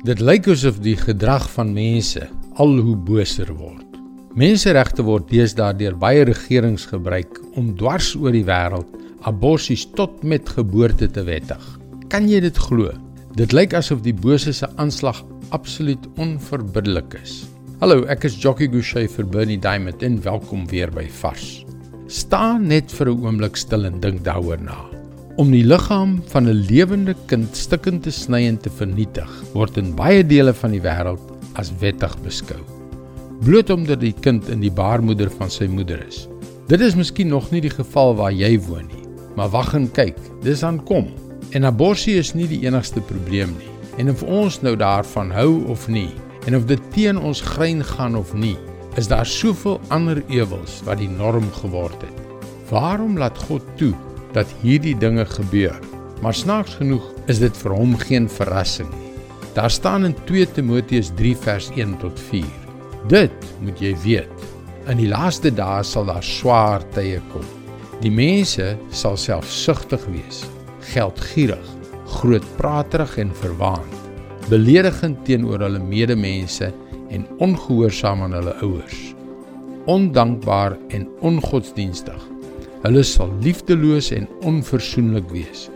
Dit lyk asof die gedrag van mense al hoe boser word. Menseregte word deesdae deur baie regerings gebruik om dwars oor die wêreld aborsies tot met geboorte te wettig. Kan jy dit glo? Dit lyk asof die bose se aanslag absoluut onverbiddelik is. Hallo, ek is Jockey Gouchee vir Bernie Diamond en welkom weer by Vars. Staan net vir 'n oomblik stil en dink daaroor na. Om die liggaam van 'n lewende kind stukkend te sny en te vernietig, word in baie dele van die wêreld as wettig beskou. Bloot omdat die kind in die baarmoeder van sy moeder is. Dit is miskien nog nie die geval waar jy woon nie, maar wag en kyk, dis aankom. En abortus is nie die enigste probleem nie. En of ons nou daarvan hou of nie, en of dit teen ons grein gaan of nie, is daar soveel ander ewels wat die norm geword het. Waarom laat God toe dat hierdie dinge gebeur. Maar snaaks genoeg is dit vir hom geen verrassing nie. Daar staan in 2 Timoteus 3 vers 1 tot 4. Dit moet jy weet. In die laaste dae sal daar swaar tye kom. Die mense sal selfsugtig wees, geldgierig, grootpraterig en verwaand, beledigend teenoor hulle medemense en ongehoorsaam aan hulle ouers, ondankbaar en ongodsdienstig Hulle sal liefdeloos en onversoenlik wees.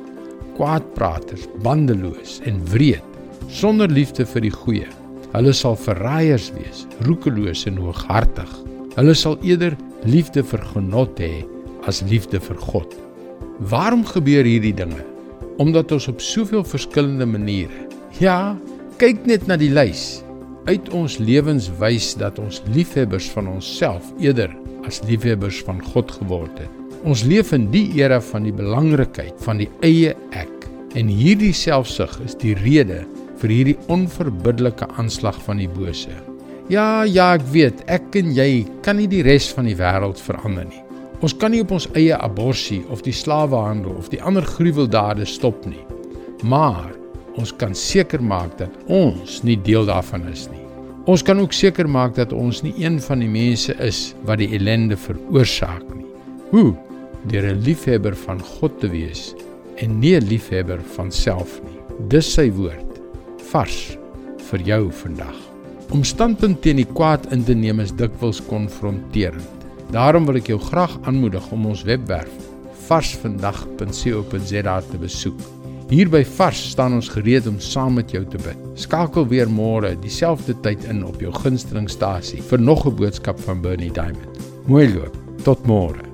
Kwaadpraters, bandeloos en wreed, sonder liefde vir die goeie. Hulle sal verraaiers wees, roekeloos en hooghartig. Hulle sal eerder liefde vir genot hê as liefde vir God. Waarom gebeur hierdie dinge? Omdat ons op soveel verskillende maniere. Ja, kyk net na die lys. Uit ons lewens wys dat ons liefhebbers van onsself eerder as liefhebbers van God geword het. Ons leef in die era van die belangrikheid van die eie ek en hierdie selfsug is die rede vir hierdie onverbiddelike aanslag van die bose. Ja, ja, ek weet, ek en jy kan nie die res van die wêreld verander nie. Ons kan nie op ons eie abortus of die slawehandel of die ander gruweldade stop nie. Maar ons kan seker maak dat ons nie deel daarvan is nie. Ons kan ook seker maak dat ons nie een van die mense is wat die ellende veroorsaak nie. Hoe? Deur 'n liefhebber van God te wees en nie 'n liefhebber van self nie. Dis sy woord vars vir jou vandag. Om standpunt teen die kwaad in te neem is dikwels konfronterend. Daarom wil ek jou graag aanmoedig om ons webwerf varsvandag.co.za te besoek. Hier by Vars staan ons gereed om saam met jou te bid. Skakel weer môre dieselfde tyd in op jou gunstelingstasie vir nog 'n boodskap van Bernie Diamond. Mooi loop. Tot môre.